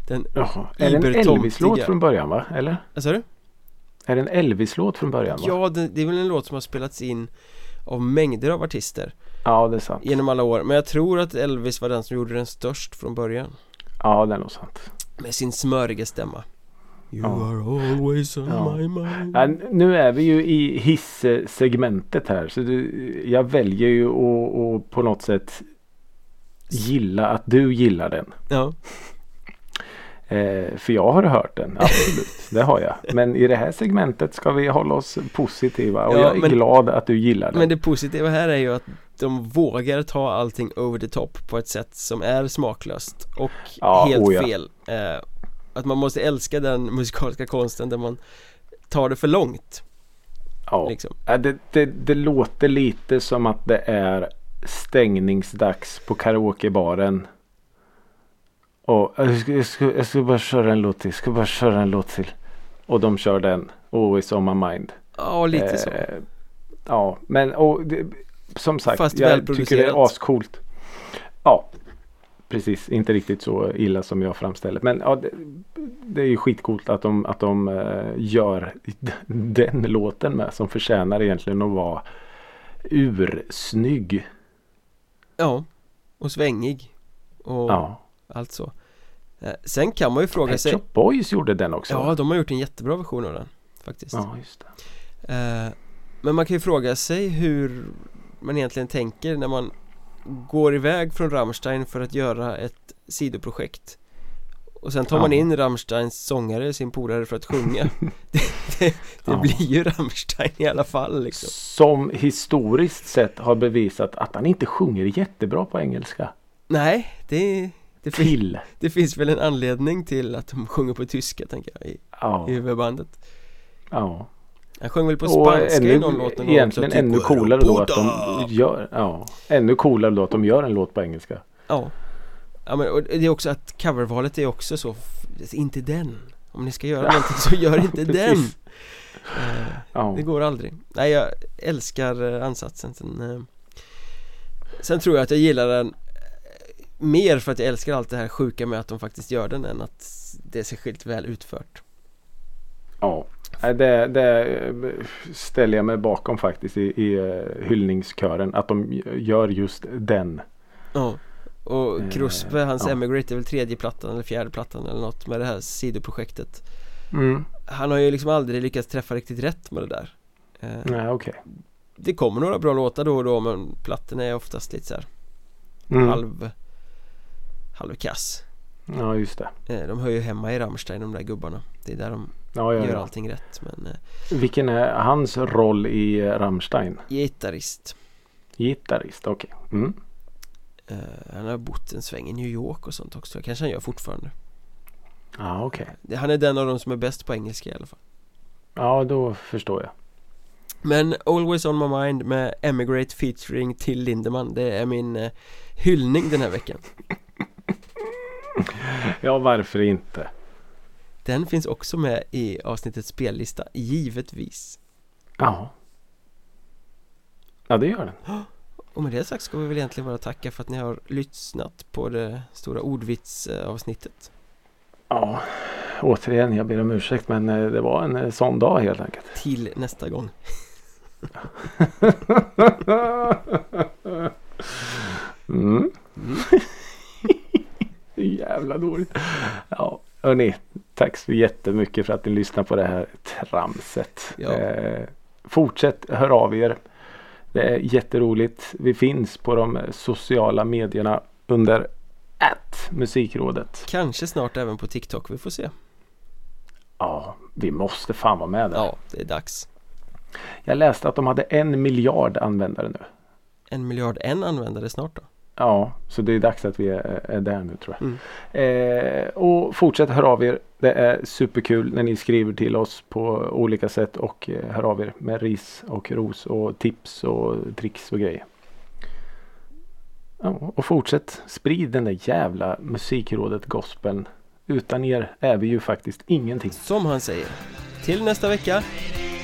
Den, Jaha. Är det en. Elvis-låt från början va? Eller? vad sa du? Är det en Elvis-låt från början va? Ja, det, det är väl en låt som har spelats in av mängder av artister Ja, det är sant. genom alla år Men jag tror att Elvis var den som gjorde den störst från början Ja, det är nog sant. Med sin smöriga stämma You Ja. are always on Ja. my mind Ja, nu är vi ju i hissegmentet här. Så du, jag väljer ju att på något sätt gilla att du gillar den. Ja, Eh, för jag har hört den, absolut. det har jag. Men i det här segmentet ska vi hålla oss positiva. Och Ja, jag är men- glad att du gillar den. men det positiva här är ju att de vågar ta allting over the top på ett sätt som är smaklöst och Ja, helt oh ja. fel eh, Att man måste älska den musikaliska konsten där man tar det för långt ja. liksom. Det, det, det låter lite som att det är stängningsdags på karaokebaren. Och jag ska, jag, ska, jag ska bara köra en låt till. Jag ska bara köra en låt till. Och de kör den. Always on my mind. Ja, lite så Eh, Ja, men och det, som sagt. Fast jag tycker det är ascoolt. Ja, precis. Inte riktigt så illa som jag framställer. Men ja, det, det är ju skitcoolt att de, att de eh, gör den låten med. Som förtjänar egentligen att vara ursnygg. Ja, och svängig och Ja. Allt så eh, Sen kan man ju fråga Pet sig Shop Boys gjorde den också. Ja, de har gjort en jättebra version av den faktiskt ja just det. Eh, Men man kan ju fråga sig hur man egentligen tänker när man går iväg från Rammstein för att göra ett sidoprojekt och sen tar Ja. man in Rammsteins sångare, sin polare för att sjunga Det, det, det Ja. blir ju Rammstein i alla fall liksom Som historiskt sett har bevisat att han inte sjunger jättebra på engelska. Nej, det, det, Till. det finns väl en anledning till att de sjunger på tyska tänker jag i, Ja. i huvudbandet ja. Han sjöng väl på Och spanska i ännu, någon låt någon gång egentligen också, typ ännu coolare då att de gör, ja, ännu coolare då att de gör en låt på engelska. Ja Ja men och det är också att covervalet är också så Inte den Om ni ska göra någonting så gör inte den. Eh, Ja. Det går aldrig Nej jag älskar eh, ansatsen sen, eh, sen tror jag att jag gillar den Mer för att jag älskar allt det här sjuka med att de faktiskt gör den än att det är särskilt väl utfört ja. Det, det eh, ställer jag mig bakom faktiskt i, i eh, hyllningskören. Att de gör just den. Ja Och Eh, Kruspe, hans ja. Emigrate är väl tredje plattan eller fjärde plattan eller något med det här sidoprojektet Mm. Han har ju liksom aldrig lyckats träffa riktigt rätt med det där Nej okej. Det kommer några bra låtar då och då men plattorna är oftast lite så här Mm. halv Halvkass Ja just det. Eh, De hör ju hemma i Rammstein de där gubbarna Det är där de Ja, ja, gör ja. allting rätt men eh, Vilken är hans roll i eh, Rammstein? Gitarrist Gitarrist, okej. Mm. eh, Han har bott en sväng i New York och sånt också Kanske han gör fortfarande Ja okej. Det- Han är den av dem som är bäst på engelska i alla fall Ja då förstår jag. Men Always On My Mind med Emigrate featuring Till Lindemann Det är min hyllning den här veckan Ja varför inte? Den finns också med i avsnittets spellista, givetvis Ja. Ja det gör den. Och med det sagt ska vi väl egentligen bara tacka för att ni har lyssnat på det stora ordvitsavsnittet Ja. Återigen jag ber om ursäkt men eh, det var en eh, sån dag helt enkelt. Till nästa gång Mm. Mm. Jävla dåligt. Ja, hörni. Tack så jättemycket för att ni lyssnar på det här tramset. Ja. Eh, fortsätt hör av er. Det är jätteroligt. Vi finns på de sociala medierna under att musikrådet. Kanske snart även på TikTok, vi får se Ja, vi måste fan vara med där. Ja, det är dags Jag läste att de hade en miljard användare nu. En miljard en användare snart då Ja, så det är dags att vi är, är där nu tror jag. Mm. Eh, och fortsätt höra av er. Det är superkul när ni skriver till oss på olika sätt och eh, hör av er med ris och ros och tips och tricks och grejer. Ja, och fortsätt sprid den där jävla musikrådet gospeln. Utan er är vi ju faktiskt ingenting. Som han säger Till nästa vecka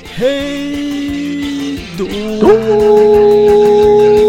Hej då! Då!